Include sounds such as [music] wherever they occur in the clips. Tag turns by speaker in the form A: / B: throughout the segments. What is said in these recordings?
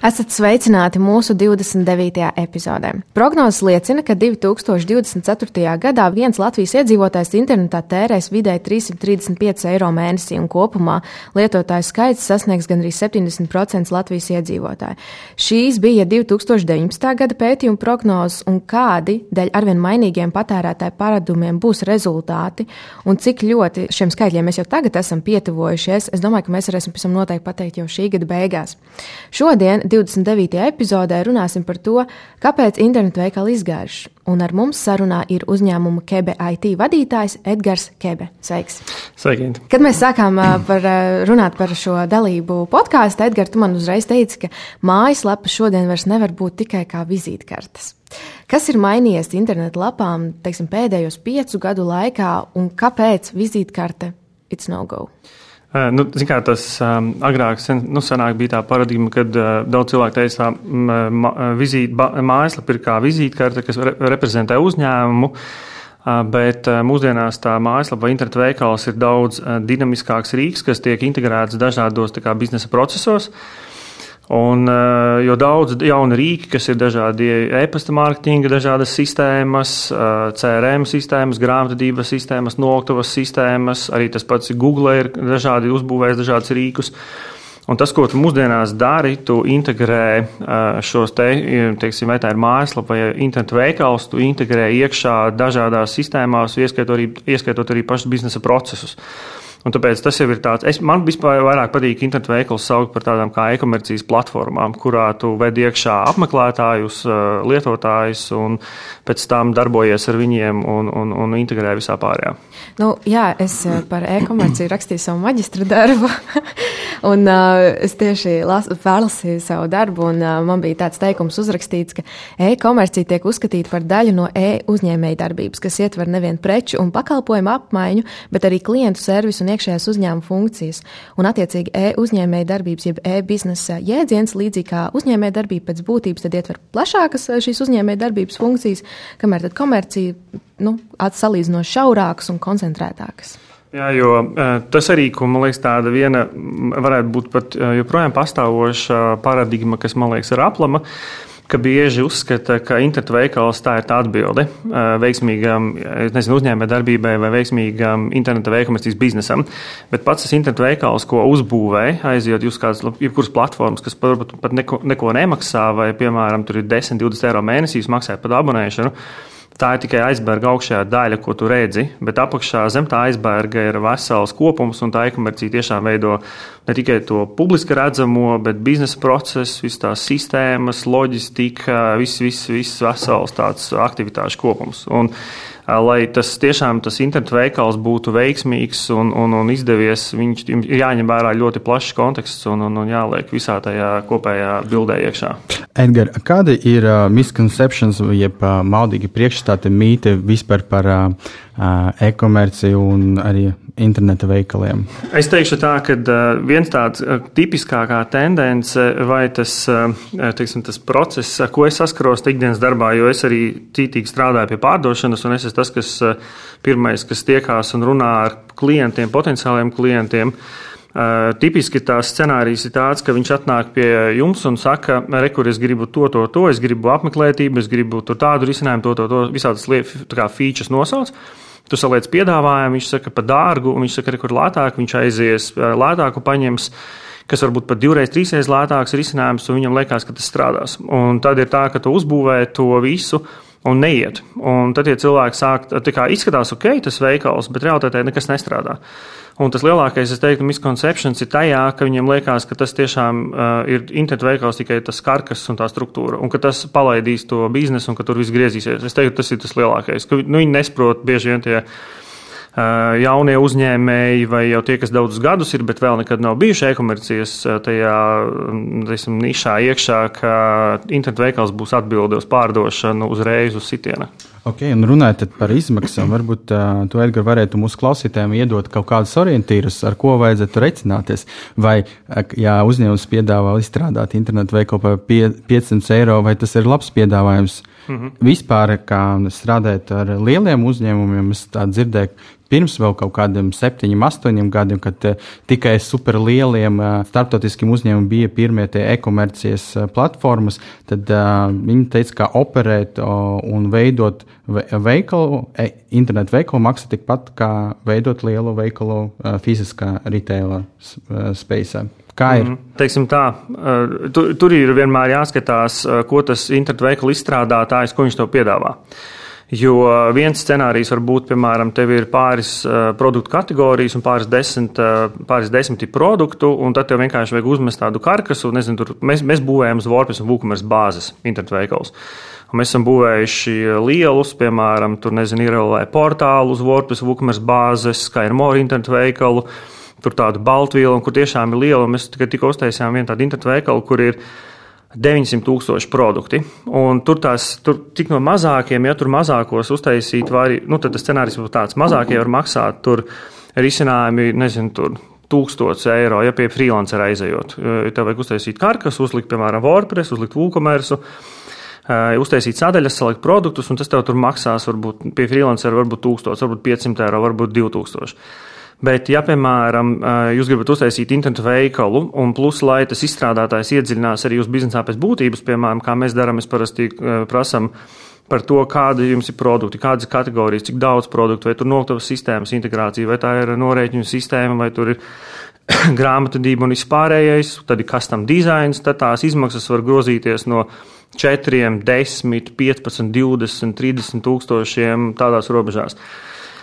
A: Esat sveicināti mūsu 29. epizodē. Prognozes liecina, ka 2024. gadā viens Latvijas iedzīvotājs internetā tērēs vidēji 335 eiro mēnesī, un kopumā lietotāju skaits sasniegs gandrīz 70% Latvijas iedzīvotāju. Šīs bija 2019. gada pētījuma prognozes, un kādi dēļ arvien mainīgiem patērētāju paradumiem būs rezultāti, un cik ļoti šiem skaitļiem mēs jau tagad esam pietuvojušies, es domāju, ka mēs varēsim pēc tam noteikti pateikt jau šī gada beigās. Šodien 29. epizodē runāsim par to, kāpēc internetu veikali izgājuši. Un ar mums sarunā ir uzņēmuma Kebe IT vadītājs Edgars Kebe. Sveiks!
B: Sveiki!
A: Kad mēs sākām par, runāt par šo dalību podkāstu, Edgars, tu man uzreiz teici, ka mājaslapa šodien vairs nevar būt tikai kā vizītkartes. Kas ir mainījies internetu lapām teiksim, pēdējos piecu gadu laikā un kāpēc vizītkarte it's no go?
B: Nu, kā, tas um, agrāk sen, nu, bija tā paradigma, kad uh, daudz cilvēku teica, ka vizīte, mājaslapa ir kā vizītkarte, kas re, reprezentē uzņēmumu. Uh, bet uh, mūsdienās tā mājaslapa vai internetu veikals ir daudz uh, dinamiskāks rīks, kas tiek integrēts dažādos kā, biznesa procesos. Uh, Un, eh, jo daudz jaunu rīku, kas ir dažādi e-pasta mārketinga, dažādas sistēmas, eh, CRM sistēmas, grāmatvedības sistēmas, noktuvas sistēmas, arī tas pats Google ir dažādi uzbūvējis dažādus rīkus. Un tas, ko tu mūsdienās dari, tu integrē eh, šos te, teiksim, vai tā ir mājaslapa vai internetu veikals, tu integrē iekšā dažādās sistēmās, ieskaitot arī, ieskaitot arī pašus biznesa procesus. Un tāpēc tas jau ir tāds, es, man vispār vairāk patīk internetu veikals saukt par tādām kā e-komercijas platformām, kurā tu ved iekšā apmeklētājus, lietotājus un pēc tam darbojies ar viņiem un, un, un integrē visā pārējā.
A: Nu, jā, es par e-komerciju rakstīju savu maģistra darbu, [laughs] un uh, es tieši pārlasīju savu darbu, un uh, man bija tāds teikums uzrakstīts, ka e-komercija tiek uzskatīta par daļu no e-uzņēmēja darbības, kas ietver nevienu preču un pakalpojumu apmaiņu, bet arī klientu servisu un iekšējās uzņēmuma funkcijas. Un, attiecīgi, e-uzņēmēja darbības, jeb e-biznesa jēdziens, līdzīgi kā uzņēmēja darbība pēc būtības, tad ietver plašākas eh, šīs uzņēmēja darbības funkcijas, kamēr komercija nu, salīdzinoši šaurākas un koncentrētākas.
B: Jā, jo tas arī, ko man liekas, tāda viena varētu būt pat joprojām pastāvoša paradigma, kas man liekas ir aplama, ka bieži uzskata, ka internetu veikals tā ir tā atbilde veiksmīgam nezinu, uzņēmē darbībai vai veiksmīgam interneta veikamies biznesam. Bet pats tas internetu veikals, ko uzbūvē, aiziet uz kādas jebkuras platformas, kas pat, pat neko, neko nemaksā, vai, piemēram, tur ir 10, 20 eiro mēnesī, maksājot par abonēšanu tā ir tikai aizberga augšējā daļa, ko tu redzi, bet apakšā zem tā aizberga ir vesels kopums, un tā e-komercija tiešām veido ne tikai to publiski redzamo, bet biznesa procesu, visas tās sistēmas, loģistika, viss, viss, viss vesels tāds aktivitāšu kopums. Un, lai tas tiešām tas internetu veikals būtu veiksmīgs un, un, un izdevies, viņš ir jāņem vērā ļoti plašs konteksts un, un, un jāliek visā tajā kopējā bildē iekšā.
C: Edgar, kāda ir uh, misconceptions, jeb uh, maldīgi priekšstāti mīti vispār par uh, e-komerciju un arī interneta veikaliem?
B: Es teikšu tā, ka viens tāds tipiskākā tendence vai tas, teiksim, tas process, ko es saskaros ikdienas darbā, jo es arī cītīgi strādāju pie pārdošanas, un es esmu tas, kas pirmais, kas tiekās un runā ar klientiem, potenciāliem klientiem. Uh, tipiski tās scenārijs ir tāds, ka viņš atnāk pie jums un saka, rekur, es gribu to, to, to, es gribu apmeklētību, es gribu tādu risinājumu, to, to, to, visādas lietas, kā features nosauc. Uh, Tu saliec piedāvājumu, viņš saka, par dārgu, un viņš saka, kur lētāk, viņš aizies lētāku paņems kas varbūt pat divreiz, trīsreiz lētāks risinājums, un viņam liekas, ka tas strādās. Un tad ir tā, ka tu uzbūvē to visu un neiet. Un tad, ja cilvēki sāk, tā kā izskatās ok, tas veikals, bet realitātē nekas nestrādā. Un tas lielākais, es teiktu, miskonceptions ir tajā, ka viņiem liekas, ka tas tiešām uh, ir internetu veikals tikai tas karkas un tā struktūra, un ka tas palaidīs to biznesu un ka tur viss griezīsies. Es teiktu, tas ir tas lielākais, ka nu, viņi nesaprot bieži vien tie jaunie uzņēmēji vai jau tie, kas daudzus gadus ir, bet vēl nekad nav bijuši e-komercijas tajā teiksim, nišā iekšā, ka internetu veikals būs atbilde uz pārdošanu uzreiz uz sitiena.
C: Ok, un runājot par izmaksām, varbūt uh, tu, Edgars, varētu mūsu klausītājiem iedot kaut kādus orientierus, ar ko vajadzētu recināties. Vai, ja uzņēmums piedāvā izstrādāt internetu veikalu par 500 eiro, vai tas ir labs piedāvājums? Mm -hmm. Vispār, kā strādājot ar lieliem uzņēmumiem, es tā dzirdēju, pirms vēl kaut kādiem septiņiem, astoņiem gadiem, kad tikai superlieliem starptautiskiem uzņēmumiem bija pirmie tie e-komercijas platformas, tad uh, viņi teica, ka operēt uh, un veidot ve veikalu, e internetu veikalu maksā tikpat kā veidot lielu veikalu uh, fiziskā retaila uh, space. Kā ir? Mm,
B: teiksim tā, tur, tur ir vienmēr jāskatās, ko tas internetu veikala izstrādātājs, ko viņš tev piedāvā. Uh, Jo viens scenārijs var būt, piemēram, tev ir pāris uh, produktu kategorijas un pāris desmit, uh, pāris desmiti produktu, un tad tev vienkārši vajag uzmest tādu karkasu. Nezinu, tur, mēs, mēs būvējam uz WordPress un WooCommerce bāzes internetu veikals. Un mēs esam būvējuši lielus, piemēram, tur nezinu, ir LV portālu uz WordPress, WooCommerce bāzes, kā ir More internetu veikalu, tur tādu baltvielu, kur tiešām ir liela. Mēs tikai tikko uztaisījām vienu tādu internetu veikalu, kur ir ielikās 900 tūkstoši produkti. Un tur tās, tur tik no mazākiem, ja tur mazākos uztaisīt, vai nu, tad tas scenārijs būtu tāds, mazākie var maksāt tur risinājumi, nezinu, tur. 1000 eiro, ja pie freelancera aizejot. Tev vajag uztaisīt karkas, uzlikt, piemēram, WordPress, uzlikt WooCommerce, uztaisīt sadaļas, salikt produktus, un tas tev tur maksās, varbūt pie freelancera, varbūt 1000, varbūt 500 eiro, varbūt 2000. Bet, ja, piemēram, jūs gribat uztaisīt internetu veikalu, un plus, lai tas izstrādātājs iedziļinās arī jūsu biznesā pēc būtības, piemēram, kā mēs darām, mēs parasti prasām par to, kāda jums ir produkti, kādas kategorijas, cik daudz produktu, vai tur noktavas sistēmas integrācija, vai tā ir norēķinu sistēma, vai tur ir [coughs] grāmatvedība un vispārējais, tad ir custom dizains, tad tās izmaksas var grozīties no 4, 10, 15, 20, 30 tūkstošiem tādās robežās.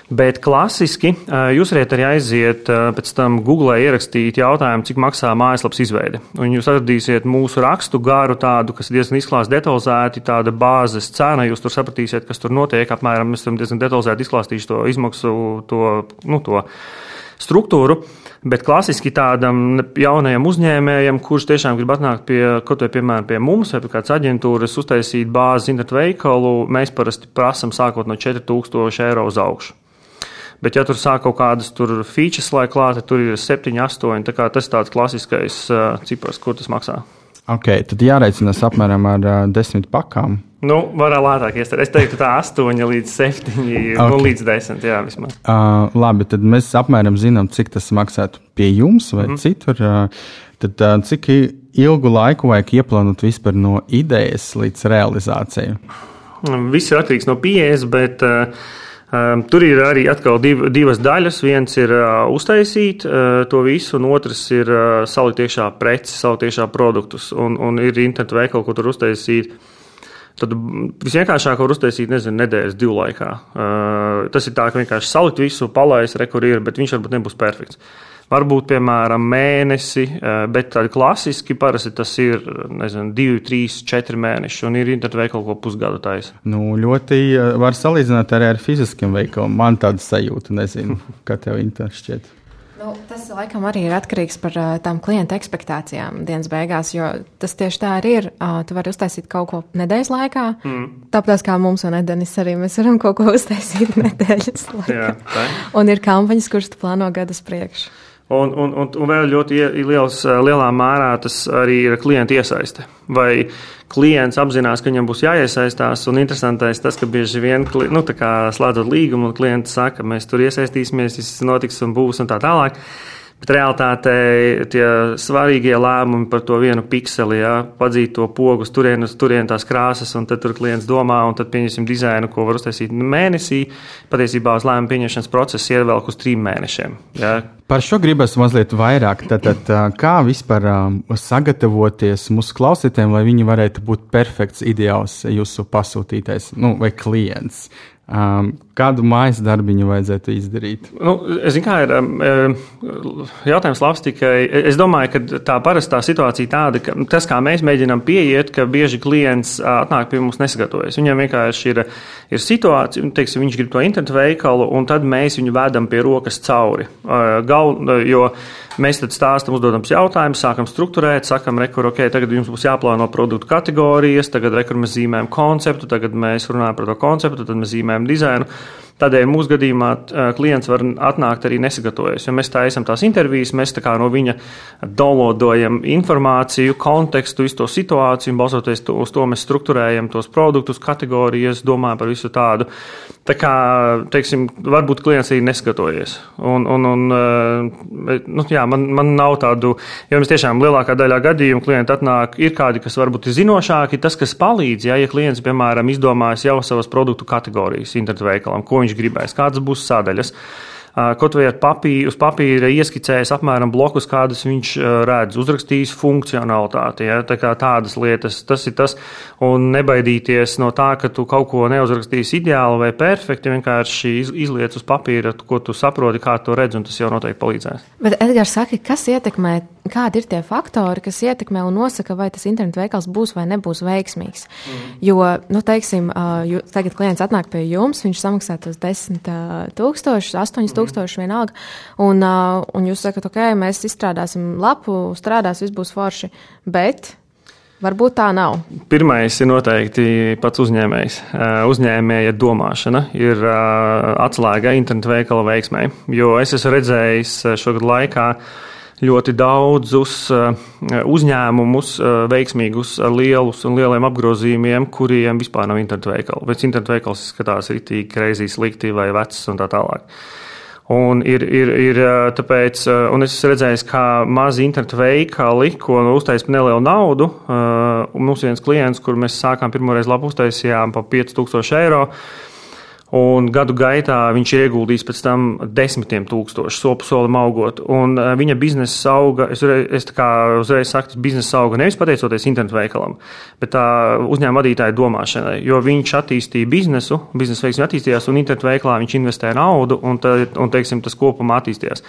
B: Bet klasiski jūs varat arī aiziet pēc tam Google ierakstīt jautājumu, cik maksā mājaslapas izveide. Un jūs atradīsiet mūsu rakstu garu, tādu, kas diezgan izklāsts detalizēti, tāda bāzes cena. Jūs tur sapratīsiet, kas tur notiek. Apmēram mēs esam diezgan detalizēti izklāstījuši to izmaksu, to, nu, to struktūru. Bet klasiski tādam jaunajam uzņēmējam, kurš tiešām grib atnākt pie kaut vai piemēram pie mums vai pie kādas aģentūras, uztaisīt bāzi internetu veikalu, mēs parasti prasam sākot no 4000 eiro uz augšu. Bet, ja tur sāk kaut kādas features, lai klāta, tur ir 7, 8. Tā tas ir tāds klasiskais uh, cipars, kur tas maksā.
C: Ok, tad jāreicinās apmēram ar uh, desmit pakām.
B: Nu, varētu lētāk iestāties. Es teiktu, tā 8 līdz 7, okay. nu, līdz 10. Jā, vismaz.
C: Uh, labi, tad mēs apmēram zinām, cik tas maksātu pie jums vai mm citur. Uh, tad uh, cik ilgu laiku vajag ieplānot vispār no idejas līdz realizācijai?
B: Viss ir atkarīgs no pieejas, bet. Uh, tur ir arī atkal div, divas daļas. Viens ir uztaisīt to visu, un otrs ir salikt iekšā preces, salikt iekšā produktus. Un, un ir internetu veikali, ko tur uztaisīt. Tad visvienkāršāk var uztaisīt, nezinu, nedēļas divu laikā. Uh, tas ir tā, ka vienkārši salikt visu, palaist, rekur ir, bet viņš varbūt nebūs perfekts. Varbūt, piemēram, mēnesi, eh, bet tādi klasiski parasti tas ir nezinu, divi, trīs, četri mēneši, un ir internetu veikali, ko pusgadu taisa.
C: Nu, ļoti eh, var salīdzināt arī ar fiziskiem veikaliem. Man tāda sajūta, nezinu, [laughs] kā tev interesi šķiet.
A: Nu, tas laikam arī ir atkarīgs par uh, tām klienta expectācijām dienas beigās, jo tas tieši tā arī ir. Uh, tu vari uztaisīt kaut ko nedēļas laikā, mm. tāpat kā mums un Edenis arī mēs varam kaut ko [laughs] uztaisīt nedēļas laikā. Jā, tā. un ir kampaņas, kuras tu plāno gadus priekšu.
B: Un, un, un, un vēl ļoti liels, lielā mērā tas arī ir klienta iesaiste. Vai klients apzinās, ka viņam būs jāiesaistās, un interesantais tas, ka bieži vien, nu, slēdzot līgumu, un klients saka, mēs tur iesaistīsimies, viss notiks un būs un tā tālāk. Bet realtātē tie svarīgie lēmumi par to vienu pikseli, ja, padzīt to pogu uz turieni, uz turieni tās krāsas, un tad tur klients domā, un tad pieņemsim dizainu, ko var uztaisīt mēnesī. Patiesībā uz lēmumu pieņemšanas procesu ievelk uz trim mēnešiem. Ja.
C: Par šo gribas mazliet vairāk. Tad, tad, kā vispār sagatavoties mūsu klausītājiem, lai viņi varētu būt perfekts, ideāls jūsu pasūtītais nu, vai klients? Um, kādu mājas darbiņu vajadzētu izdarīt?
B: Nu, es zinu, kā ir um, jautājums labs tikai. Es domāju, ka tā parastā situācija tāda, ka tas, kā mēs mēģinām pieiet, ka bieži klients atnāk pie mums nesagatavojas. Viņam vienkārši ir, ir situācija, teiksim, viņš grib to internetu veikalu, un tad mēs viņu vedam pie rokas cauri. Gal, jo mēs tad stāstam, uzdodam jautājumus, sākam struktūrēt, sakam, rekur, ok, tagad jums būs jāplāno produktu kategorijas, tagad rekur mēs zīmējam konceptu, tagad mēs runājam par to konceptu, tad mēs zīmējam dizainu. Tādēļ mūsu gadījumā klients var atnākt arī nesagatavojies. Ja mēs taisām tās intervijas, mēs tā no viņa downloadojam informāciju, kontekstu, visu to situāciju, un balstoties to, uz to mēs struktūrējam tos produktus, kategorijas, domājam par visu tādu. Tā kā, teiksim, varbūt klients arī nesagatavojies. Un, un, un, nu, jā, man, man nav tādu, jo mēs tiešām lielākā daļā gadījumu klienti atnāk, ir kādi, kas varbūt ir zinošāki, tas, kas palīdz, ja, ja klients, piemēram, izdomājas jau savas produktu kategorijas internetu veikalam, ko viņš gribēs, kādas būs sadaļas. Kaut vai ar papīru, uz papīra ieskicējis apmēram blokus, kādas viņš redz, uzrakstījis funkcionalitāti. Ja, tā kā tādas lietas, tas ir tas, un nebaidīties no tā, ka tu kaut ko neuzrakstīsi ideāli vai perfekti, vienkārši izliec uz papīra, ko tu saproti, kā to redz, un tas jau noteikti palīdzēs.
A: Bet, Edgars, saka, kas ietekmē, kādi ir tie faktori, kas ietekmē un nosaka, vai tas internetu veikals būs vai nebūs veiksmīgs? Mm. Jo, nu, teiksim, tagad klients atnāk pie jums, viņš samaksā tos 10 tūkstošus, 8 tūkstošus tūkstoši vienalga. Un, uh, un jūs sakat, ok, mēs izstrādāsim lapu, strādās, viss būs forši. Bet Varbūt tā nav.
B: Pirmais ir noteikti pats uzņēmējs. Uzņēmēja domāšana ir atslēga internetu veikala veiksmai. Jo es esmu redzējis šogad laikā ļoti daudzus uzņēmumus, veiksmīgus, lielus un lieliem apgrozījumiem, kuriem vispār nav internetu veikala. Bet internetu veikals skatās rītīgi, kreizī, slikti vai vecs un tā tālāk. Un, ir, ir, ir, tāpēc, un es redzēju, kā mazi internetu veikali, ko nu, uztaisīja nelielu naudu. Mums viens klients, kur mēs sākām pirmoreiz labu uztaisījām par 5000 eiro. Un gadu gaitā viņš ir ieguldījis pēc tam desmitiem tūkstošu sopu solim augot. Un uh, viņa biznesa auga, es, es tā kā uzreiz saku, biznesa auga nevis pateicoties internetu veikalam, bet tā uzņēmuma vadītāja domāšanai. Jo viņš attīstīja biznesu, biznesa veiksmi attīstījās, un internetu veikalā viņš investēja naudu, un, tā, un teiksim, tas kopumā attīstījās.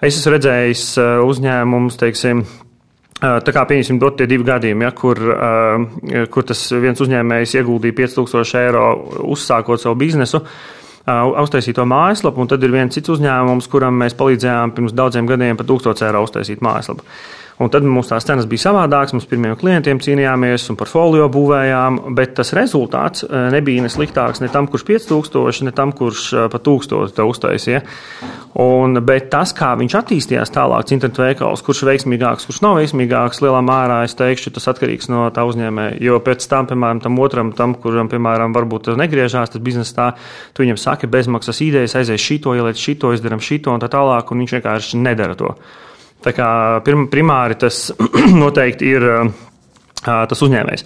B: Es esmu redzējis uzņēmumus, teiksim, Tā kā pieņemsim, dot tie divi gadījumi, ja, kur, kur tas viens uzņēmējs ieguldīja 5000 eiro uzsākot savu biznesu, uztaisīt to mājaslapu, un tad ir viens cits uzņēmums, kuram mēs palīdzējām pirms daudziem gadiem par 1000 eiro uztaisīt mājaslapu. Un tad mums tās cenas bija savādākas, mums pirmiem klientiem cīnījāmies un portfolio būvējām, bet tas rezultāts eh, nebija ne sliktāks ne tam, kurš 5000, ne tam, kurš eh, pa 1000 to uztaisīja. Un, bet tas, kā viņš attīstījās tālāk, internetu veikals, kurš ir veiksmīgāks, kurš nav veiksmīgāks, lielā mērā es teikšu, tas atkarīgs no tā uzņēmēja. Jo pēc tam, piemēram, tam otram, tam, kuram, piemēram, varbūt negriežās, tas biznesa tā, tu viņam saki bezmaksas idejas, aizies šito, ieliec šito, izdarām šito un tā tālāk, un viņš vienkārši nedara to. Tā kā pirm, primāri tas [clears throat] noteikti ir. Tas uzņēmējs.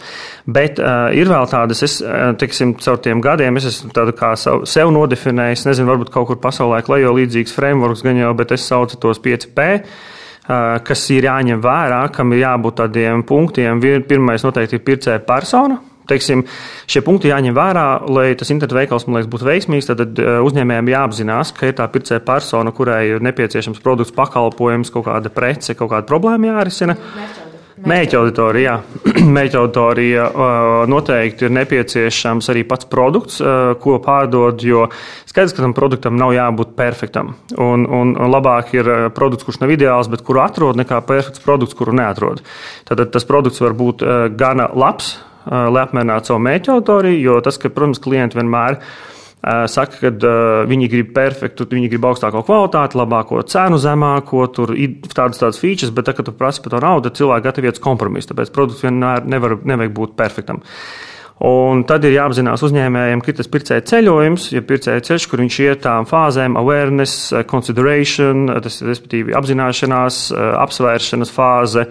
B: Bet uh, ir vēl tādas, es, teiksim, caur tiem gadiem, es esmu tādu kā savu, sev nodefinējis, nezinu, varbūt kaut kur pasaulē klejo līdzīgs frameworks, gan jau, bet es saucu tos 5P, uh, kas ir jāņem vērā, kam ir jābūt tādiem punktiem. Pirmais noteikti ir pircēja persona, teiksim, šie punkti jāņem vērā, lai tas internetu veikals liekas, būtu veiksmīgs. Tad eh, uzņēmējiem jāapzinās, ka ir tā pircēja persona, kurai ir nepieciešams produkts, pakalpojums, kaut kāda prece, kaut kāda problēma jārisina. Mēķa auditorija, [clears throat] mēķa auditorija noteikti ir nepieciešams arī pats produkts, ko pārdod, jo skaidrs, ka tam produktam nav jābūt perfektam. Un, un, labāk ir produkts, kurš nav ideāls, bet kuru atrod, nekā perfekts produkts, kuru neatrod. Tad tas produkts var būt gana labs, lai apmierinātu savu mērķu auditoriju, jo tas, ka, protams, klienti vienmēr saka, ka uh, viņi grib perfektu, viņi grib augstāko kvalitāti, labāko cenu, zemāko, tur ir tādas tādas features, bet, tā, kad tu prasi par to naudu, cilvēki gatavojas kompromisu. Tāpēc produkts vienmēr nevar, nevajag būt perfektam. Un tad ir jāapzinās uzņēmējiem, ka ir tas pircēja ceļojums, ja pircēja ceļš, kur viņš iet tām fāzēm, awareness, consideration, tas ir respektīvi apzināšanās, apsvēršanas fāze,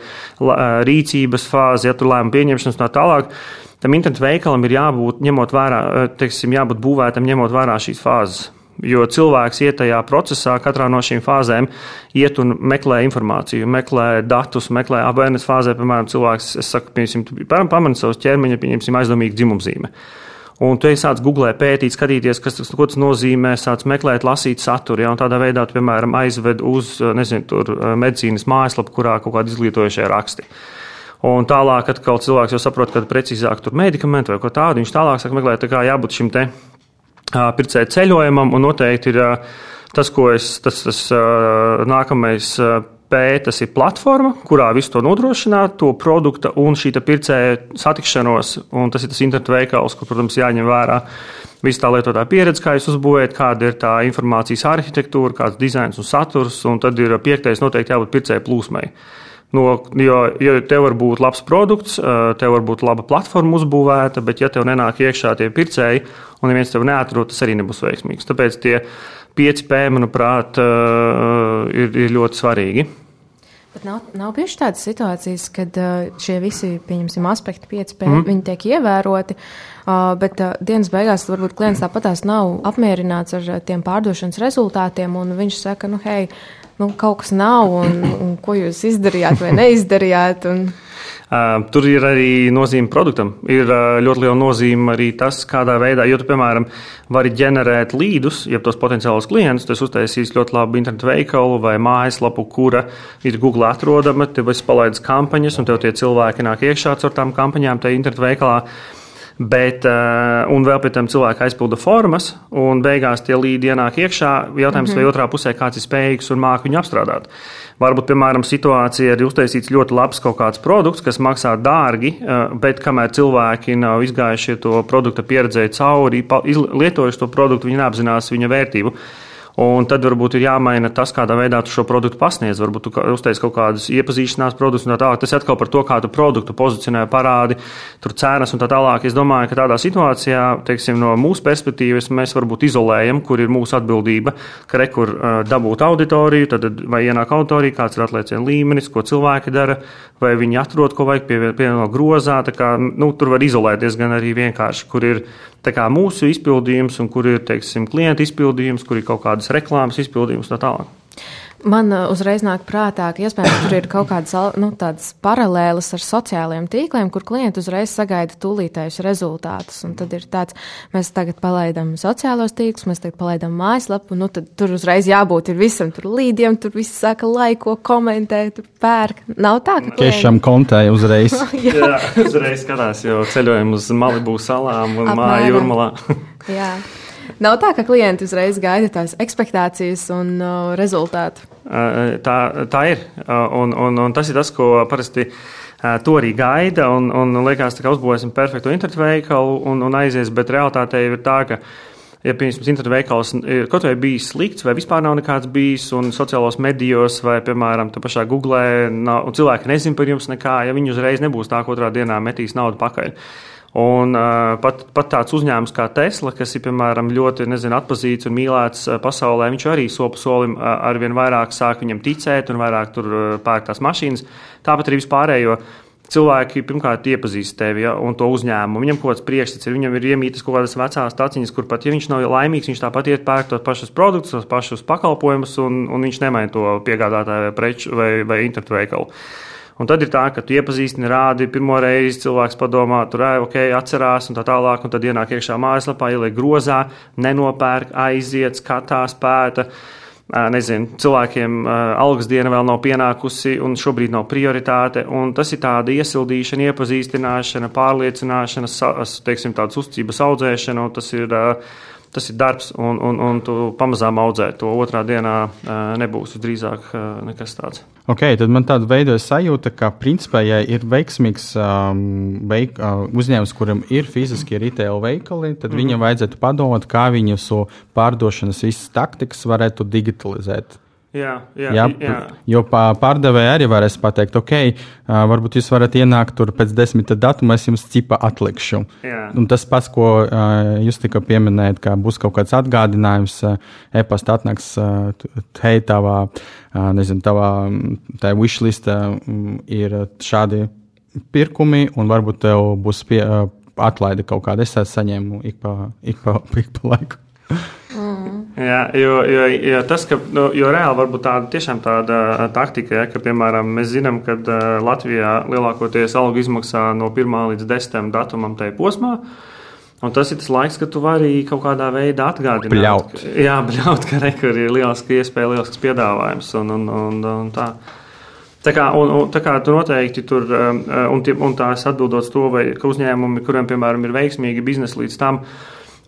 B: rīcības fāze, ja tur lēmumu pieņemšanas un tā tālāk. Tam internetu veikalam ir jābūt, ņemot vērā, teiksim, jābūt būvētam, ņemot vērā šīs fāzes. Jo cilvēks iet tajā procesā, katrā no šīm fāzēm, iet un meklē informāciju, meklē datus, meklē awareness fāzē, piemēram, cilvēks, es saku, piemēram, pamana savus ķermeņa, pieņemsim, aizdomīgu dzimumzīmi. Un tu sāc googlēt, pētīt, skatīties, kas tas, tas nozīmē, sāc meklēt, lasīt saturu. Ja, tādā veidā, tu, piemēram, aizved uz nezinu, tur, medicīnas mājaslapu, kurā kaut kādi izglītojušie raksti. Un tālāk, kad cilvēks jau saprot, ka precīzāk tur medikamenti vai ko tādu, viņš tālāk sāk meklēt, tā kā jābūt šim te pircēju ceļojumam, un noteikti ir tas, ko es, tas, tas nākamais P tas ir platforma, kurā visu to nodrošināt, to produktu un šī pircēja satikšanos. Tas ir tas internetu veikals, kur, protams, jāņem vērā visa tā lietotāja pieredze, kā jūs uzbūvējat, kāda ir tā informācijas arhitektūra, kāds dizains un saturs. Un tad ir piektais noteikti jābūt pircēju plūsmai. No, jo, jo tev var būt labs produkts, tev var būt laba platforma uzbūvēta, bet ja tev nenāk iekšā tie pircēji un neviens tev neatrod, tas arī nebūs veiksmīgs. Tāpēc tie 5P, manuprāt, ir, ir ļoti svarīgi.
A: Bet nav, nav bijušas tādas situācijas, kad uh, šie visi, pieņemsim, aspekti, 5P, mm. viņi tiek ievēroti, uh, bet uh, dienas beigās varbūt klients tāpatās nav apmierināts ar tiem pārdošanas rezultātiem, un viņš saka, nu, hei, nu, kaut kas nav, un, un ko jūs izdarījāt vai neizdarījāt. Un...
B: Uh, tur ir arī nozīme produktam. Ir uh, ļoti liela nozīme arī tas, kādā veidā, jo tu, piemēram, vari ģenerēt līdus, ja tos potenciālus klientus, tas uztaisīs ļoti labu internetu veikalu vai mājaslapu, kura ir Google atrodama, tev esi palaidis kampaņas, un tev tie cilvēki nāk iekšā caur tām kampaņām tajā internetu veikalā. Bet, uh, un vēl pēc tam cilvēki aizpilda formas, un beigās tie līdi ienāk iekšā. Jautājums, mm -hmm. vai otrā pusē kāds ir spējīgs un māca viņu apstrādāt. Varbūt, piemēram, situācija ir uztaisīts ļoti labs kaut kāds produkts, kas maksā dārgi, uh, bet kamēr cilvēki nav izgājuši to produkta pieredzēju cauri, lietojuši to produktu, viņi neapzinās viņa vērtību. Un tad varbūt ir jāmaina tas, kādā veidā tu šo produktu pasniedz. Varbūt tu uztais kaut kādus iepazīšanās produktus un tā tālāk. Tas atkal par to, kā tu produktu pozicionē, parādi, tur cenas un tā tālāk. Es domāju, ka tādā situācijā, teiksim, no mūsu perspektīvas, mēs varbūt izolējam, kur ir mūsu atbildība, ka rekur dabūt auditoriju, tad vai ienāk auditorija, kāds ir atlēcienu līmenis, ko cilvēki dara, vai viņi atrod, ko vajag pievienot grozā. Kā, nu, tur var izolēties gan arī vienkārši, kur ir kā, mūsu izpildījums un kur ir teiksim, klienta izpildījums, kur ir kaut kādas reklāmas izpildījums un tā tālāk.
A: Man uh, uzreiz nāk prātā, ka iespējams tur ir kaut kādas nu, paralēlas ar sociālajiem tīkliem, kur klienti uzreiz sagaida tūlītējus rezultātus. Un tad ir tāds, mēs tagad palaidām sociālos tīklus, mēs tagad palaidām mājaslapu, nu tad tur uzreiz jābūt ir visam, tur līdiem, tur viss saka laiko, komentē, tur pērk. Nav tā, ka.
C: Tiešām kontēja uzreiz. [laughs]
B: jā. jā, uzreiz skatās, jo ceļojam uz Malibu salām un māju jūrmalā.
A: jā. [laughs] Nav tā, ka klienti uzreiz gaida tās expectācijas un uh, rezultātu.
B: Tā, tā ir. Un, un, un tas ir tas, ko parasti to arī gaida. Un, un liekas, ka uzbūvēsim perfektu internetu veikalu un, un aizies, bet realitāte ir tā, ka ja piemēram internetu veikals ir kaut vai bijis slikts, vai vispār nav nekāds bijis, un sociālos medijos, vai, piemēram, tā pašā Google, nav, cilvēki nezina par jums nekā, ja viņi uzreiz nebūs tā, ka otrā dienā metīs naudu pakaļ. Un, uh, pat, pat tāds uzņēmums kā Tesla, kas ir piemēram ļoti nezinu, atpazīts un mīlēts uh, pasaulē, viņš arī sopu solim uh, arvien vairāk sāk viņam ticēt un vairāk tur uh, pērk tās mašīnas. Tāpat arī vispārējo. Cilvēki pirmkārt iepazīst tevi ja, un to uzņēmumu. Viņam kaut kāds priekšstats ir, viņam ir iemītas kaut kādas vecās taciņas, kur pat, ja viņš nav laimīgs, viņš tāpat iet pērk tos pašus produktus, tos pašus pakalpojumus, un, un viņš nemaina to piegādātāju preču vai, vai internetu veikalu. Un tad ir tā, ka tu iepazīstini, rādi pirmo reizi, cilvēks padomā, tur ej, ok, atcerās, un tā tālāk, un tad ienāk iekšā mājaslapā, ieliek grozā, nenopērk, aiziet, skatās, pēta. Nezinu, cilvēkiem algas diena vēl nav pienākusi, un šobrīd nav prioritāte. Tas ir tāda iesildīšana, iepazīstināšana, pārliecināšana, teiksim, tādas uzticības audzēšana. Tas ir uh, tas ir darbs, un, un, un tu pamazām audzē to otrā dienā nebūs drīzāk nekas tāds.
C: Ok, tad man tāda veidojas sajūta, ka principā, ja ir veiksmīgs um, veik, uh, uzņēmums, kuram ir fiziski retail veikali, tad mm -hmm. viņam vajadzētu padomāt, kā viņu so pārdošanas visas taktikas varētu digitalizēt.
B: Jā, jā, jā, jā.
C: Jo pārdevēji arī varēs pateikt, ok, varbūt jūs varat ienākt tur pēc desmit datuma, es jums cipa atlikšu. Jā. Un tas pats, ko jūs tikko pieminējat, ka būs kaut kāds atgādinājums, e-pasta atnāks, hei, tavā, nezinu, tavā, tā wishlistā ir šādi pirkumi, un varbūt tev būs pie, atlaide kaut kāda. Es saņēmu ik pa, ik pa, [laughs] ik pa laiku.
B: Jā, jo, jo, jo tas, ka nu, jo reāli varbūt tāda tiešām tāda taktika, ja, ka, piemēram, mēs zinām, ka Latvijā lielākoties algu izmaksā no 1 līdz 10 datumam tajā posmā. Un tas ir tas laiks, kad tu vari kaut kādā veidā atgādināt,
C: Bļaut.
B: ka, jā, bļaut, ka rekur ir lieliska iespēja, lielisks piedāvājums. Un, un, un, un tā. Tā kā, un, un, tā kā tu noteikti tur, un, un tā es atbildot to, vai uzņēmumi, kuriem, piemēram, ir veiksmīgi biznesi līdz tam,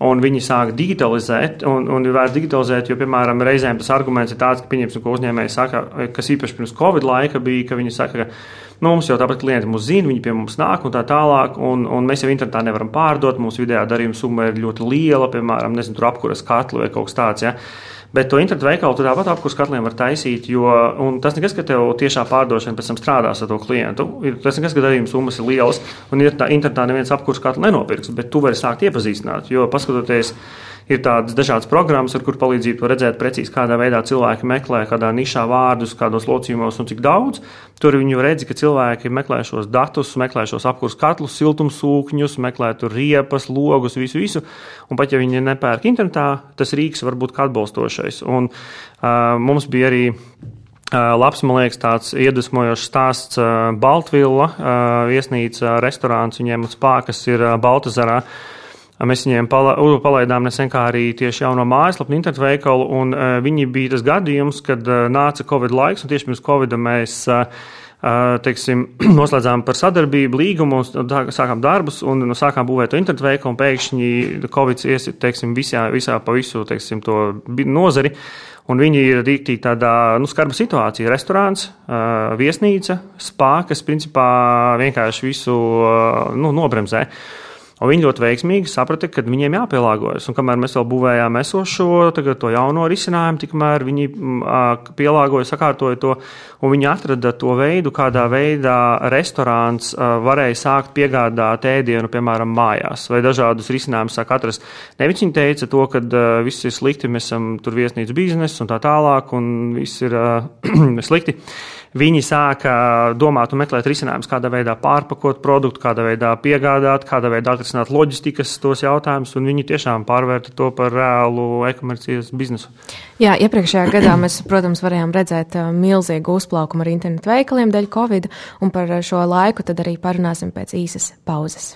B: un viņi sāk digitalizēt, un, un ir vērts digitalizēt, jo, piemēram, reizēm tas arguments ir tāds, ka, pieņemsim, ko uzņēmēji saka, kas īpaši pirms Covid laika bija, ka viņi saka, ka Nu, mums jau tāpat klienti mūs zina, viņi pie mums nāk un tā tālāk, un, un mēs jau internetā nevaram pārdot. Mūsu vidējā darījuma summa ir ļoti liela, piemēram, nezinu, tur apkuras katlu vai kaut kas tāds. Ja? Bet to internetu veikalu tur tāpat apkurss katliem var taisīt, jo tas nekas, ka tev tiešā pārdošana pēc tam strādās ar to klientu. Ir, tas nekas, ka darījuma summas ir lielas, un ir tā, internetā neviens apkurss katlu nenopirks, bet tu vari sākt iepazīstināt, jo paskatoties ir tādas dažādas programmas, ar kur palīdzību var redzēt precīzi, kādā veidā cilvēki meklē, kādā nišā vārdus, kādos locījumos un cik daudz. Tur viņi redz, ka cilvēki meklē šos datus, meklē šos apkursu katlus, siltumsūkņus, meklē tur riepas, logus, visu, visu. Un pat ja viņi nepērk internetā, tas rīks var būt atbalstošais. Un, uh, mums bija arī labs, man liekas, tāds iedvesmojošs stāsts. Baltvilla uh, viesnīca, restorāns viņiem uz spākas ir Baltazarā. Mēs viņiem palaidām nesen kā arī tieši jauno mājaslapu, internetu veikalu, un uh, viņi bija tas gadījums, kad uh, nāca Covid laiks, un tieši pirms Covid mēs uh, teiksim, [clears throat] noslēdzām par sadarbību līgumu, sākām darbus, un nu, sākām būvēt to internetu veikalu, un pēkšņi Covid iesit, teiksim, visā, visā pa visu, teiksim, to nozari. Un viņi ir rīktīgi tādā nu, skarba situācijā. Restorāns, viesnīca, spā, kas principā vienkārši visu nu, nobremzē. Un viņi ļoti veiksmīgi saprata, ka viņiem jāpielāgojas. Un kamēr mēs vēl būvējām esošo, tagad to jauno risinājumu, tikmēr viņi pielāgoja, sakārtoja to, un viņi atrada to veidu, kādā veidā restorāns varēja sākt piegādāt ēdienu, piemēram, mājās, vai dažādus risinājumus sāk atrast. Nevis viņi teica to, ka viss ir slikti, mēs esam tur viesnīcu biznesu un tā tālāk, un viss ir [clears throat] slikti viņi sāka domāt un meklēt risinājumus, kādā veidā pārpakot produktu, kādā veidā piegādāt, kādā veidā atrisināt loģistikas tos jautājumus, un viņi tiešām pārvērta to par reālu e-komercijas biznesu.
A: Jā, iepriekšējā gadā mēs, protams, varējām redzēt uh, milzīgu uzplaukumu ar internetu veikaliem dēļ Covid, un par šo laiku tad arī parunāsim pēc īsas pauzes.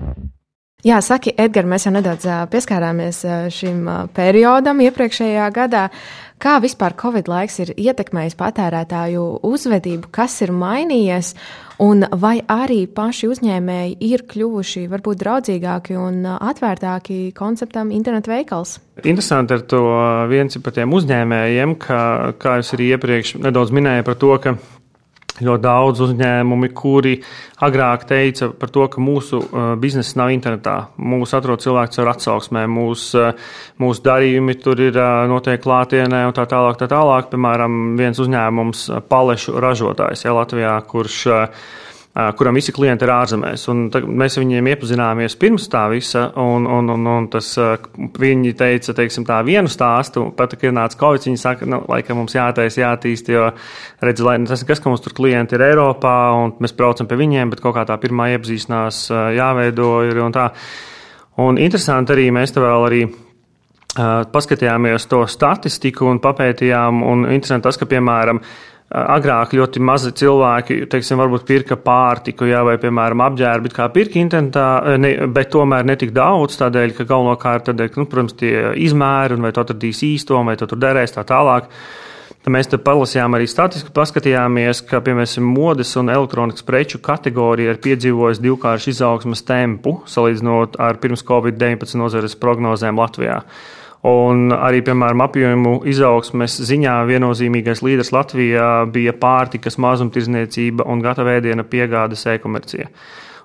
A: Jā, saki, Edgars, mēs jau nedaudz pieskārāmies šim periodam iepriekšējā gadā. Kā vispār Covid laiks ir ietekmējis patērētāju uzvedību, kas ir mainījies, un vai arī paši uzņēmēji ir kļuvuši varbūt draudzīgāki un atvērtāki konceptam internetu veikals?
B: Interesanti ar to viens par tiem uzņēmējiem, ka, kā jūs arī iepriekš nedaudz minējāt par to, ka ļoti daudz uzņēmumi, kuri agrāk teica par to, ka mūsu uh, biznesa nav internetā. Mūsu atrod cilvēks ar atsauksmēm, mūsu, uh, mūsu darījumi tur ir uh, noteikti klātienē un tā tālāk. Tā tālāk. Piemēram, viens uzņēmums, palešu ražotājs ja, Latvijā, kurš kuram visi klienti ir ārzemēs. Mēs viņiem iepazināmies pirms tā visa, un, un, un, un tas, viņi teica, teiksim, tā vienu stāstu, pat, kad nāca Covid, viņi saka, nu, laikam mums jātaisa, jātīst, jo, redz, lai tas nekas, ka mums tur klienti ir Eiropā, un mēs braucam pie viņiem, bet kaut kā tā pirmā iepazīšanās jāveido ir un tā. Un interesanti arī mēs te vēl arī paskatījāmies to statistiku un papētījām, un interesanti tas, ka, piemēram, Agrāk ļoti mazi cilvēki, teiksim, varbūt pirka pārtiku, jā, vai, piemēram, apģērbu, kā pirka internetā, ne, bet tomēr netik daudz, tādēļ, ka galvenokārt, tādēļ, ka, nu, protams, tie izmēri un vai tu atradīsi īsto, vai tu tur derēs tā tālāk. Mēs te palasījām arī statistiku, paskatījāmies, ka, piemēram, modes un elektronikas preču kategorija ir piedzīvojusi divkāršu izaugsmas tempu, salīdzinot ar pirms Covid-19 nozares prognozēm Latvijā. Un arī, piemēram, apjomu izaugsmes ziņā viennozīmīgais līderis Latvijā bija pārtikas mazumtirdzniecība un gatavēdiena piegādes e-komercija.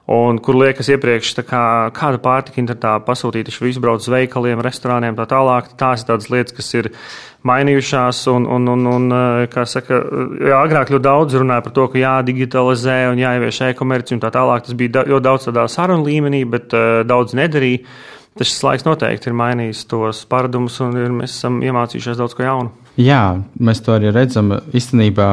B: Un, kur liekas, iepriekš kā, kāda pārtika internetā pasūtīta, viņš visu brauc uz veikaliem, restorāniem, tā tālāk. Tās ir tādas lietas, kas ir mainījušās. Un, un, un, un kā saka, jā, agrāk ļoti daudz runāja par to, ka jādigitalizē un jāievieš e-komercija un tā tālāk. Tas bija ļoti daudz tādā sarunu līmenī, bet uh, daudz nedarīja. Tas laiks noteikti ir mainījis tos paradumus, un ir, mēs esam iemācījušies daudz ko jaunu.
C: Jā, mēs to arī redzam. Īstenībā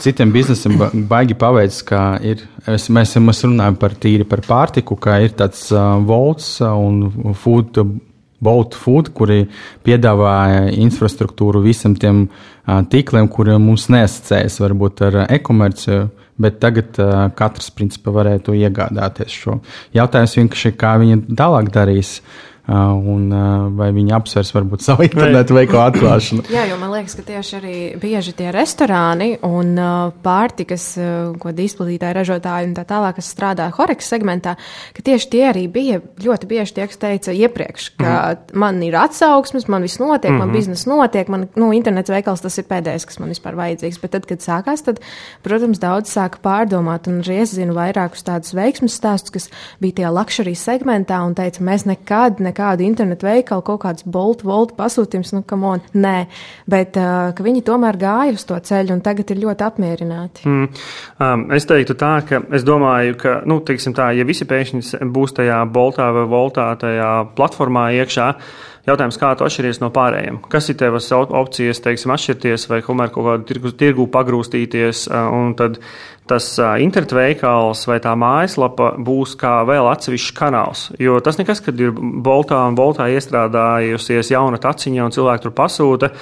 C: citiem biznesiem baigi paveicis, ka ir, mēs, mēs runājam par tīri par pārtiku, ka ir tāds volts un food. Bolt Food, kuri piedāvā infrastruktūru visam tiem tīkliem, kuriem mums neasociējas varbūt ar e-komerciju, bet tagad uh, katrs principā varētu iegādāties šo. Jautājums vienkārši, kā viņi tālāk darīs. Uh, un vai viņi apsvers varbūt savu internetu veikalu [coughs] atklāšanu.
A: Jā, jo man liekas, ka tieši arī bieži tie restorāni un pārtikas, ko izplatītāji, ražotāji un tā tālāk, kas strādā Horeks segmentā, ka tieši tie arī bija ļoti bieži tie, kas teica iepriekš, ka mm. man ir atsauksmes, man viss notiek, mm -hmm. man mhm. biznesa notiek, man, nu, internets veikals tas ir pēdējais, kas man vispār vajadzīgs. Bet tad, kad sākās, tad, protams, daudz sāka pārdomāt, un arī es zinu vairākus tādus veiksmes stāstus, kas bija tie luxury segmentā un teica, mēs nekad, nekad kādu internetu veikalu, kaut kāds bolt, volt pasūtījums, nu, kam on, nē, bet uh, ka viņi tomēr gāja uz to ceļu un tagad ir ļoti apmierināti. Mm.
B: Um, es teiktu tā, ka es domāju, ka, nu, teiksim tā, ja visi pēkšņi būs tajā boltā vai voltā, tajā platformā iekšā, Jautājums, kā tu atšķiries no pārējiem? Kas ir tavas opcijas, teiksim, atšķirties vai kaut kādu tirgu, tirgu pagrūstīties, un tad tas internetu veikals vai tā mājaslapa būs kā vēl atsevišķs kanāls. Jo tas nekas, kad ir boltā un boltā iestrādājusies jauna taciņa un cilvēki tur pasūta.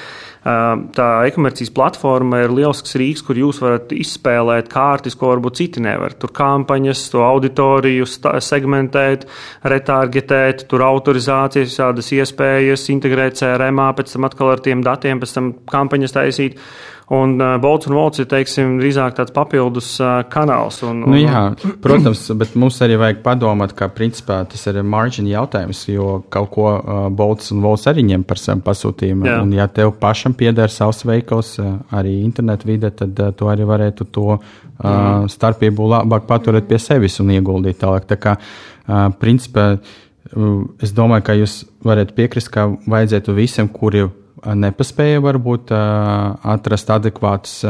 B: Tā e-komercijas platforma ir lielisks rīks, kur jūs varat izspēlēt kārtas, ko varbūt citi nevar. Tur kampaņas, to auditoriju segmentēt, retargetēt, tur autorizācijas, tādas iespējas, integrēt CRM, pēc tam atkal ar tiem datiem, pēc tam kampaņas taisīt. Un uh, Bolts un Volts ir teiksim, drīzāk tāds papildus uh, kanāls. Un,
C: un, nu, jā, protams, bet mums arī vajag padomāt, ka principā tas ir marģina jautājums, jo kaut ko uh, Bolts un Volts arī ņem par savu pasūtījumu. Jā. Un, ja tev pašam pieder savs veikals, uh, arī internetu vide, tad uh, tu arī varētu to uh, starpību labāk paturēt pie sevis un ieguldīt tālāk. Tā kā, uh, principā, uh, es domāju, ka jūs varat piekrist, ka vajadzētu visiem, kuri nepaspēja varbūt atrast adekvātus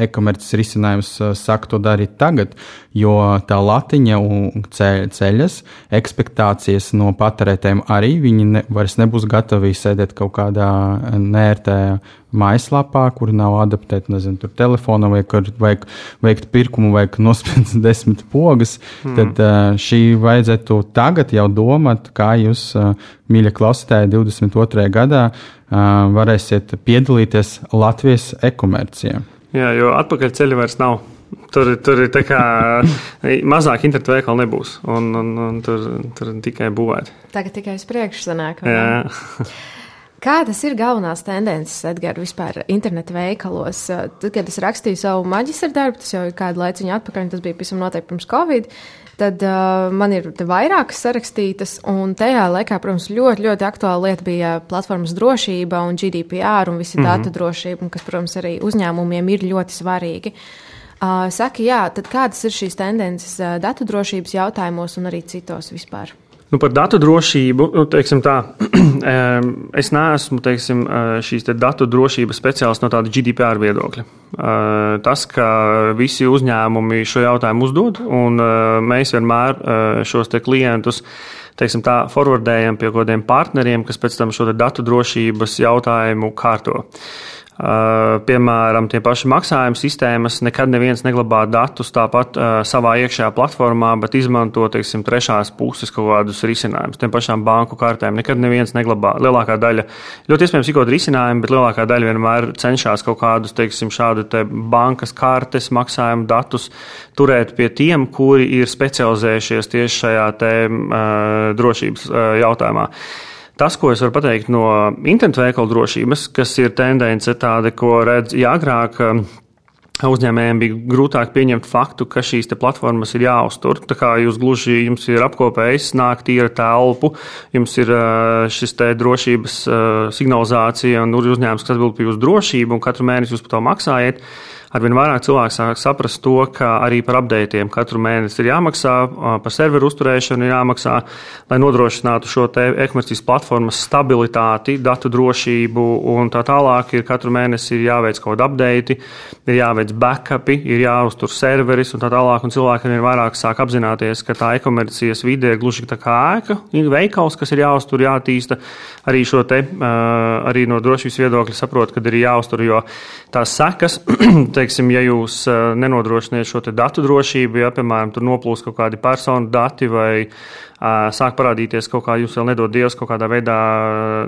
C: e-komerces risinājums sāk to darīt tagad, jo tā latiņa un ceļas, ekspektācijas no patērētājiem arī viņi ne, vairs nebūs gatavi sēdēt kaut kādā nērtē mājaslapā, kur nav adaptēta, nezinu, tur telefonam vai kur vajag veikt pirkumu, vajag nospiest [laughs] desmit pogas, mm. tad šī vajadzētu tagad jau domāt, kā jūs, mīļa klausītāji, 22. gadā varēsiet piedalīties Latvijas e-komercijā.
B: Jā, jo atpakaļ ceļa vairs nav. Tur, tur ir tā kā [laughs] mazāk internetu veikalu nebūs, un, un, un tur, tur tikai būvēt.
A: Tagad tikai uz priekšu sanāk. Jā. [laughs] Kādas ir galvenās tendences, Edgars, vispār interneta veikalos? Tad, kad es rakstīju savu maģistra darbu, tas jau ir kādu laiciņu atpakaļ, tas bija pavisam noteikti pirms Covid. Tad uh, man ir vairākas sarakstītas, un tajā laikā, protams, ļoti, ļoti aktuāla lieta bija platformas drošība un GDPR un visi mm -hmm. datu drošība, kas, protams, arī uzņēmumiem ir ļoti svarīgi. Uh, saka, jā, tad kādas ir šīs tendences uh, datu drošības jautājumos un arī citos vispār?
B: Nu, par datu drošību, nu, tā, [clears throat] es neesmu teiksim, šīs te datu drošības speciālists no tāda GDPR viedokļa. Tas, ka visi uzņēmumi šo jautājumu uzdod, un mēs vienmēr šos klientus teiksim, tā, forwardējam pie kaut kādiem partneriem, kas pēc tam šo datu drošības jautājumu kārto. Uh, piemēram, tie paši maksājuma sistēmas, nekad neviens neglabā datus tāpat uh, savā iekšējā platformā, bet izmanto, teiksim, trešās puses kaut kādus risinājumus. Tiem pašām banku kartēm nekad neviens neglabā. Lielākā daļa, ļoti iespējams, ir kaut kāda risinājuma, bet lielākā daļa vienmēr cenšas kaut kādus, teiksim, šādu te bankas kartes, maksājumu datus turēt pie tiem, kuri ir specializējušies tieši šajā te uh, drošības uh, jautājumā. Tas, ko es varu pateikt no internetu veikalu drošības, kas ir tendence tāda, ko redz ja agrāk. Um, uzņēmējiem bija grūtāk pieņemt faktu, ka šīs platformas ir jāuztur. Tā kā jūs gluži jums ir apkopējis, nāk tīra telpu, jums ir uh, šis te drošības uh, signalizācija un uzņēmums, kas atbild par jūsu drošību, un katru mēnesi jūs par to maksājat. Arvien vairāk cilvēku sāk saprast to, ka arī par updatiem katru mēnesi ir jāmaksā, par serveru uzturēšanu ir jāmaksā, lai nodrošinātu šo e-komercijas platformas stabilitāti, datu drošību un tā tālāk. Ir katru mēnesi ir jāveic kaut kāda update, ir jāveic backupi, ir jāuztur serveris un tā tālāk. Un cilvēki arvien vairāk sāk apzināties, ka tā e-komercijas vide ir gluži tā kā ēka, veikals, kas ir jāuztur, jātīsta. Arī šo te, arī no drošības viedokļa saprot, ka ir jāuztur, jo tās sekas, [clears throat] teiksim, ja jūs nenodrošiniet šo datu drošību, ja, piemēram, tur noplūst kaut kādi personu dati vai sāk parādīties kaut kā, jūs vēl nedod Dievs kaut kādā veidā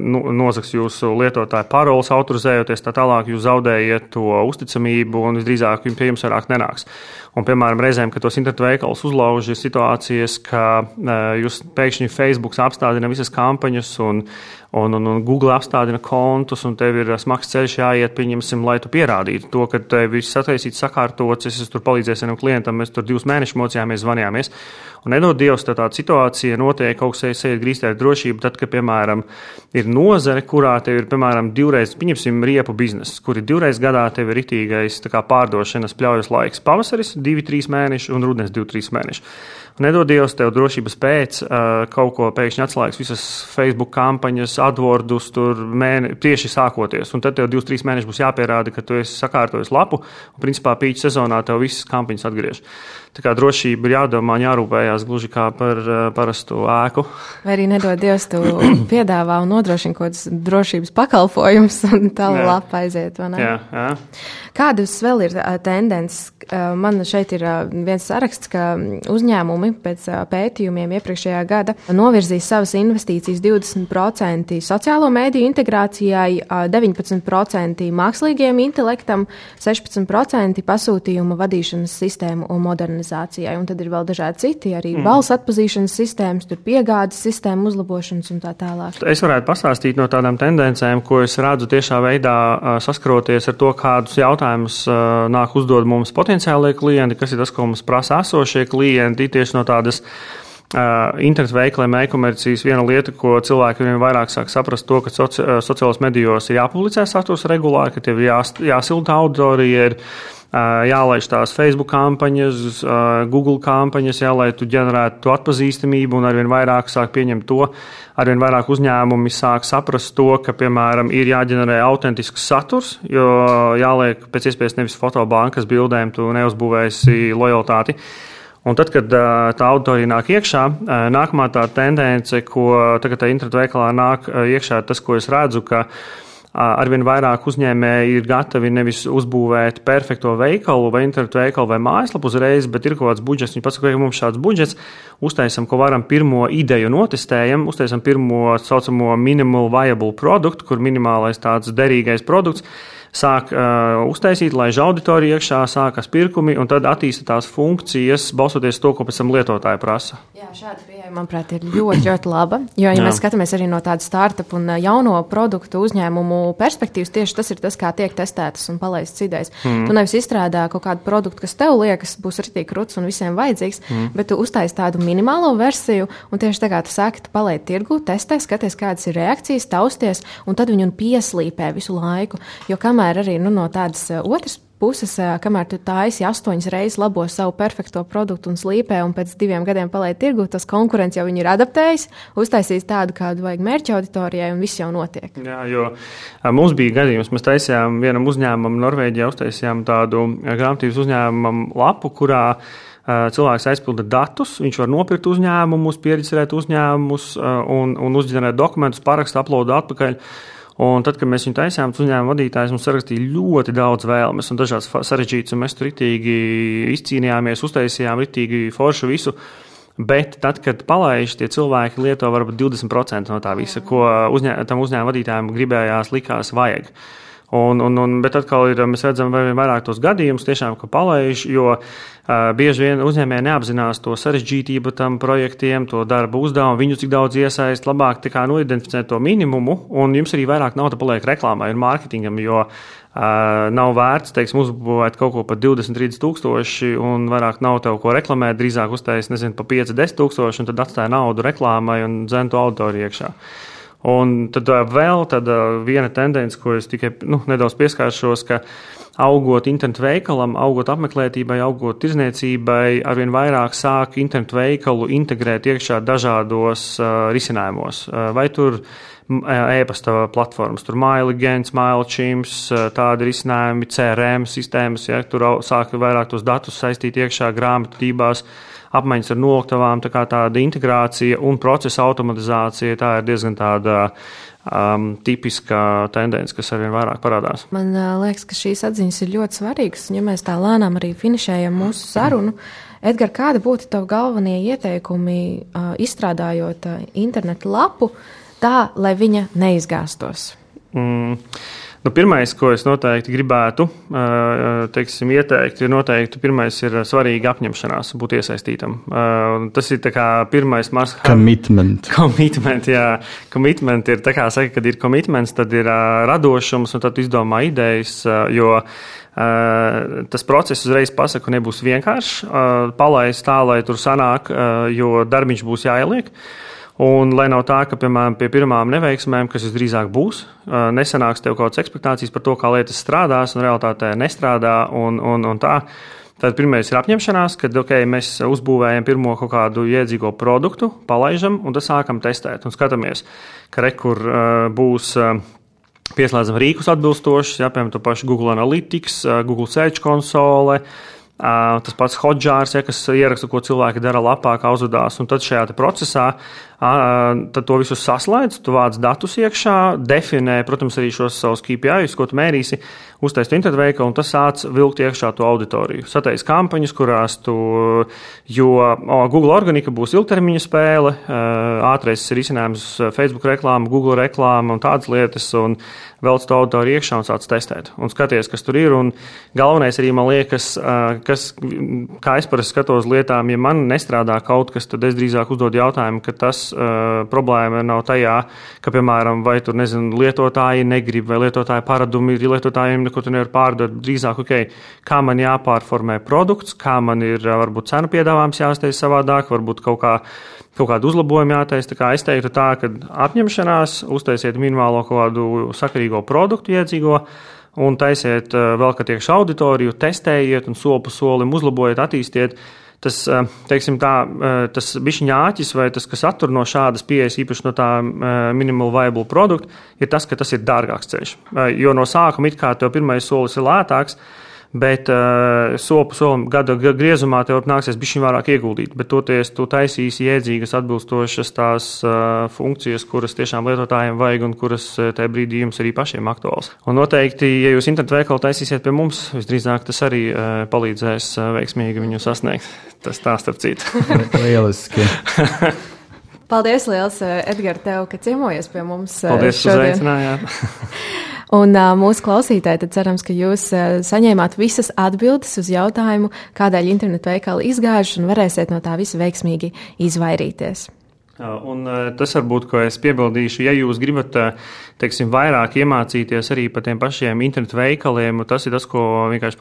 B: nu, nozags jūsu lietotāju paroles autorizējoties, tā tālāk jūs zaudējat to uzticamību un visdrīzāk pie jums vairāk nenāks. Un, piemēram, reizēm, kad tos internetu veikalus uzlauž, ir situācijas, ka jūs pēkšņi Facebook apstādina visas kampaņas un, un, un, un Google apstādina kontus, un tev ir smags ceļš jāiet, pieņemsim, lai tu pierādītu to, ka tev viss sataisīts, sakārtots, es tur palīdzēju vienam klientam, mēs tur divus mēnešus mocījāmies, zvanījāmies. Un nedod Dievs, tā tāda situācija notiek kaut kas, grīstē ar drošību, tad, kad, piemēram, ir nozare, kurā tev ir, piemēram, divreiz, pieņemsim, riepu biznesa, kur ir divreiz gadā tev ir ritīgais pārdošanas pļaujas laiks - pavasaris, divi, trīs mēneši un rudens, divi, trīs mēneši. Nedodies tev drošības pēc kaut ko pēkšņi atslēgs visas Facebook kampaņas, AdWords, tur mēne, tieši sākoties. Un tad tev 2-3 mēneši būs jāpierāda, ka tu esi sakārtojis lapu, un principā pīķa sezonā tev visas kampaņas atgriež. Tā kā drošība ir jādomā, jārūpējās gluži kā par parastu ēku.
A: Vai arī nedod Dievs, tu [clears throat] piedāvā un nodrošina kaut kādas drošības pakalpojumus, un tā lapa aiziet, vai ne?
B: Jā, jā.
A: Kādas vēl ir tendences? Man šeit ir viens saraksts, ka uzņēmumi pēc pētījumiem iepriekšējā gada novirzīs savas investīcijas 20% sociālo mēdīju integrācijai, 19% mākslīgiem intelektam, 16% pasūtījuma vadīšanas sistēmu un modernizācijai. Un tad ir vēl dažādi citi, arī mm. balss atpazīšanas sistēmas, tur piegādes sistēmu uzlabošanas un tā tālāk.
B: Es varētu pastāstīt no tādām tendencēm, ko es redzu tiešā veidā saskroties ar to, kādus jautājumus jautājumus nāk uzdod mums potenciālie klienti, kas ir tas, ko mums prasa esošie klienti tieši no tādas. Uh, internetu veikaliem, e-komercijas viena lieta, ko cilvēki vien vairāk sāk saprast, to, ka soci, sociālajos medijos ir jāpublicē saturs regulāri, ka tev jās, jāsilda auditorija, ir jālaiž tās Facebook kampaņas, Google kampaņas, jā, lai tu ģenerētu to atpazīstamību, un arvien vairāk sāk pieņemt to, arvien vairāk uzņēmumi sāk saprast to, ka, piemēram, ir jāģenerē autentisks saturs, jo jāliek pēc iespējas nevis fotobankas bildēm, tu neuzbūvēsi lojalitāti. Un tad, kad tā auditorija nāk iekšā, nākamā tā tendence, ko tagad internetu veikalā nāk iekšā, tas, ko es redzu, ka arvien vairāk uzņēmēji ir gatavi nevis uzbūvēt perfekto veikalu vai internetu veikalu vai mājaslapu uzreiz, bet ir kaut kāds budžets. Viņi pasaka, ka mums šāds budžets, uztaisam, ko varam pirmo ideju notestējam, uztaisam pirmo saucamo minimal viable produktu, kur minimālais tāds derīgais produkts sāk uh, uztaisīt, lai auditorija iekšā sākas pirkumi, un tad attīsta tās funkcijas, balstoties to, ko pēc tam lietotāji prasa.
A: Jā, šāda pieeja, manuprāt, ir ļoti, ļoti laba. Jo, ja Jā. mēs skatāmies arī no tādas startup un jauno produktu uzņēmumu perspektīvas, tieši tas ir tas, kā tiek testētas un palaistas idejas. Mm. Tu nevis izstrādā kaut kādu produktu, kas tev liekas, būs rītīgi krūts un visiem vajadzīgs, mm. bet tu uztaisi tādu minimālo versiju, un tieši tā kā tu sāki palaist tirgu, testē, skaties, kādas ir reakcijas, tausties, un tad viņu pieslīpē visu laiku. Jo kamēr arī nu, no tādas otras puses, kamēr tu taisi astoņas reizes labo savu perfekto produktu un slīpē, un pēc diviem gadiem palaid tirgu, tas konkurence jau ir adaptējis, uztaisījis tādu, kādu vajag mērķa auditorijai, un viss jau notiek.
B: Jā, jo mums bija gadījums, mēs taisījām vienam uzņēmumam, Norvēģijā uztaisījām tādu grāmatības uzņēmumam lapu, kurā cilvēks aizpilda datus, viņš var nopirkt uzņēmumus, pieredzēt uzņēmumus un, un uzģenerēt dokumentus, parakstu, uploadu atpakaļ. Un tad, kad mēs viņu taisījām, uzņēmuma vadītājs mums sarakstīja ļoti daudz vēlmes un dažādas sarežģītas, un mēs tur ritīgi izcīnījāmies, uztaisījām ritīgi foršu visu. Bet tad, kad palaiž, tie cilvēki lieto varbūt 20% no tā visa, ko uzņē, tam uzņēmuma vadītājiem gribējās, likās vajag. Un, un, un, bet atkal ir, mēs redzam, vai vairāk tos gadījumus, tiešām, ka palaiž, jo uh, bieži vien uzņēmēji neapzinās to sarežģītību tam projektiem, to darba uzdevumu, viņu cik daudz iesaist, labāk kā noidentificēt to minimumu, un jums arī vairāk nauda paliek reklāmai un mārketingam, jo uh, nav vērts, teiksim, uzbūvēt kaut ko par 20, 30 tūkstoši, un vairāk nav tev ko reklamēt, drīzāk uztaisīt, nezinu, pa 5, 10 tūkstoši, un tad atstāja naudu reklāmai un dzentu auditoriju iekšā. Un tad vēl tāda viena tendence, ko es tikai nu, nedaudz pieskāršos, ka augot internetu veikalam, augot apmeklētībai, augot tirzniecībai, arvien vairāk sāk internetu veikalu integrēt iekšā dažādos uh, risinājumos. Uh, vai tur e-pasta platformas, tur MaiLigents, MailChimps, tādi risinājumi, CRM sistēmas, ja tur sāk vairāk tos datus saistīt iekšā grāmatvedībās, apmaiņas ar noliktavām, tā kā tāda integrācija un procesa automatizācija, tā ir diezgan tāda um, tipiska tendence, kas arvien vairāk parādās.
A: Man uh, liekas, ka šīs atziņas ir ļoti svarīgas, un ja mēs tā lēnām arī finišējam mūsu sarunu, Edgars, kādi būtu tavi galvenie ieteikumi uh, izstrādājot uh, internetu lapu tā, lai viņa neizgāstos?
B: Mm. Nu, pirmais, ko es noteikti gribētu teiksim, ieteikt, ir noteikti pirmais ir svarīgi apņemšanās būt iesaistītam. Tas ir pirmais have.
C: Commitment.
B: Commitment, jā. Commitment ir tā kā saka, kad ir commitments, tad ir radošums un tad izdomā idejas, jo tas process uzreiz pasaku nebūs vienkāršs. Palaist tā, lai tur sanāk, jo darbiņš būs jāieliek. Un lai nav tā, ka, piemēram, pie pirmām neveiksmēm, kas visdrīzāk būs, nesanāks tev kaut kādas expectācijas par to, kā lietas strādās, un realitātē nestrādā. Un, un, un tā. Tad pirmais ir apņemšanās, kad okay, mēs uzbūvējam pirmo kaut kādu iedzīgo produktu, palaižam un tad sākam testēt un skatāmies, ka rekur būs. Pieslēdzam rīkus atbilstošus, ja, piemēram, to pašu Google Analytics, Google Search konsole, Tas pats hodžārs, ja, kas ieraksta, ko cilvēki dara lapā, kā uzvedās. Un tad šajā procesā tad to visu saslēdz, tu vāc datus iekšā, definē, protams, arī šos savus KPIs, ko tu mērīsi, uztaisīt internetu veikalu, un tas sāc vilkt iekšā to auditoriju. Sateiks kampaņas, kurās tu, jo o, Google organika būs ilgtermiņa spēle, ātrais risinājums Facebook reklāma, Google reklāma un tādas lietas, un velc to auditoriju iekšā un sāc testēt. Un skaties, kas tur ir, un galvenais arī man liekas, kas, kā es parasti skatos lietām, ja man nestrādā kaut kas, tad es drīzāk uzdodu jautājumu, ka tas problēma nav tajā, ka, piemēram, vai tur, nezinu, lietotāji negrib, vai lietotāji paradumi ir lietotājiem, neko tu nevar pārdot. Drīzāk, ok, kā man jāpārformē produkts, kā man ir varbūt cenu piedāvājums jāsteidz savādāk, varbūt kaut kā kaut kādu uzlabojumu jātaisa. Tā es teiktu, tā, ka apņemšanās, uztaisiet minimālo kaut kādu sakarīgo produktu, iedzīgo, un taisiet vēl, ka tiekš auditoriju, testējiet un soli pa solim uzlabojiet, attīstiet tas, eh, teiksim, tā, eh, tas bišķiņa āķis vai tas, kas attur no šādas pieejas, īpaši no tā eh, minimal viable produkta, ir tas, ka tas ir dārgāks ceļš. Jo no sākuma it kā tev pirmais solis ir lētāks, bet uh, soli pa solim gada griezumā tev nāksies bišķiņ vairāk ieguldīt, bet toties tu taisīsi iedzīgas atbilstošas tās uh, funkcijas, kuras tiešām lietotājiem vajag un kuras uh, tajā brīdī jums arī pašiem aktuāls. Un noteikti, ja jūs internetu veikalu taisīsiet pie mums, visdrīzāk tas arī uh, palīdzēs uh, veiksmīgi viņu sasniegt. Tas tā starp citu. [laughs]
C: Lieliski.
A: Paldies, liels, Edgars, tev, ka ciemojies pie mums.
B: Paldies, ka uzaicinājāt. [laughs]
A: Un uh, mūsu klausītāji, tad cerams, ka jūs uh, saņēmāt visas atbildes uz jautājumu, kādēļ internetu veikali izgājuši un varēsiet no tā visa veiksmīgi izvairīties.
B: Un tas varbūt, ko es piebildīšu, ja jūs gribat teiksim, vairāk iemācīties arī par tiem pašiem internetu veikaliem, tas ir tas, ko vienkārši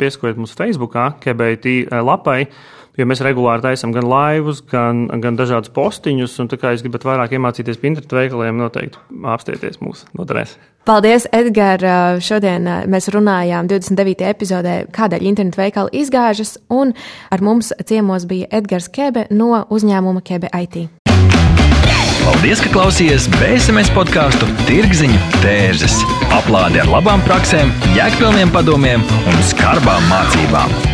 B: piesakojiet mūsu Facebook, KBT lapai. Jo mēs regulāri taisām gan laivus, gan, gan dažādus postiņus. Un, kā jūs gribat vairāk iemācīties par internetu veikaliem, noteikti apstieties mūsu noderēs.
A: Paldies, Edgars! Šodien mēs runājām 29. epizodē, kādēļ internetu veikali izgāžas, un ar mums ciemos bija Edgars Kebe no uzņēmuma Kebe IT.
D: Paldies, ka klausījāties BSMS podkāstu Tirziņu tērzes. Aplādi ar labām praktiskām, jēgpilniem padomiem un skarbām mācībām.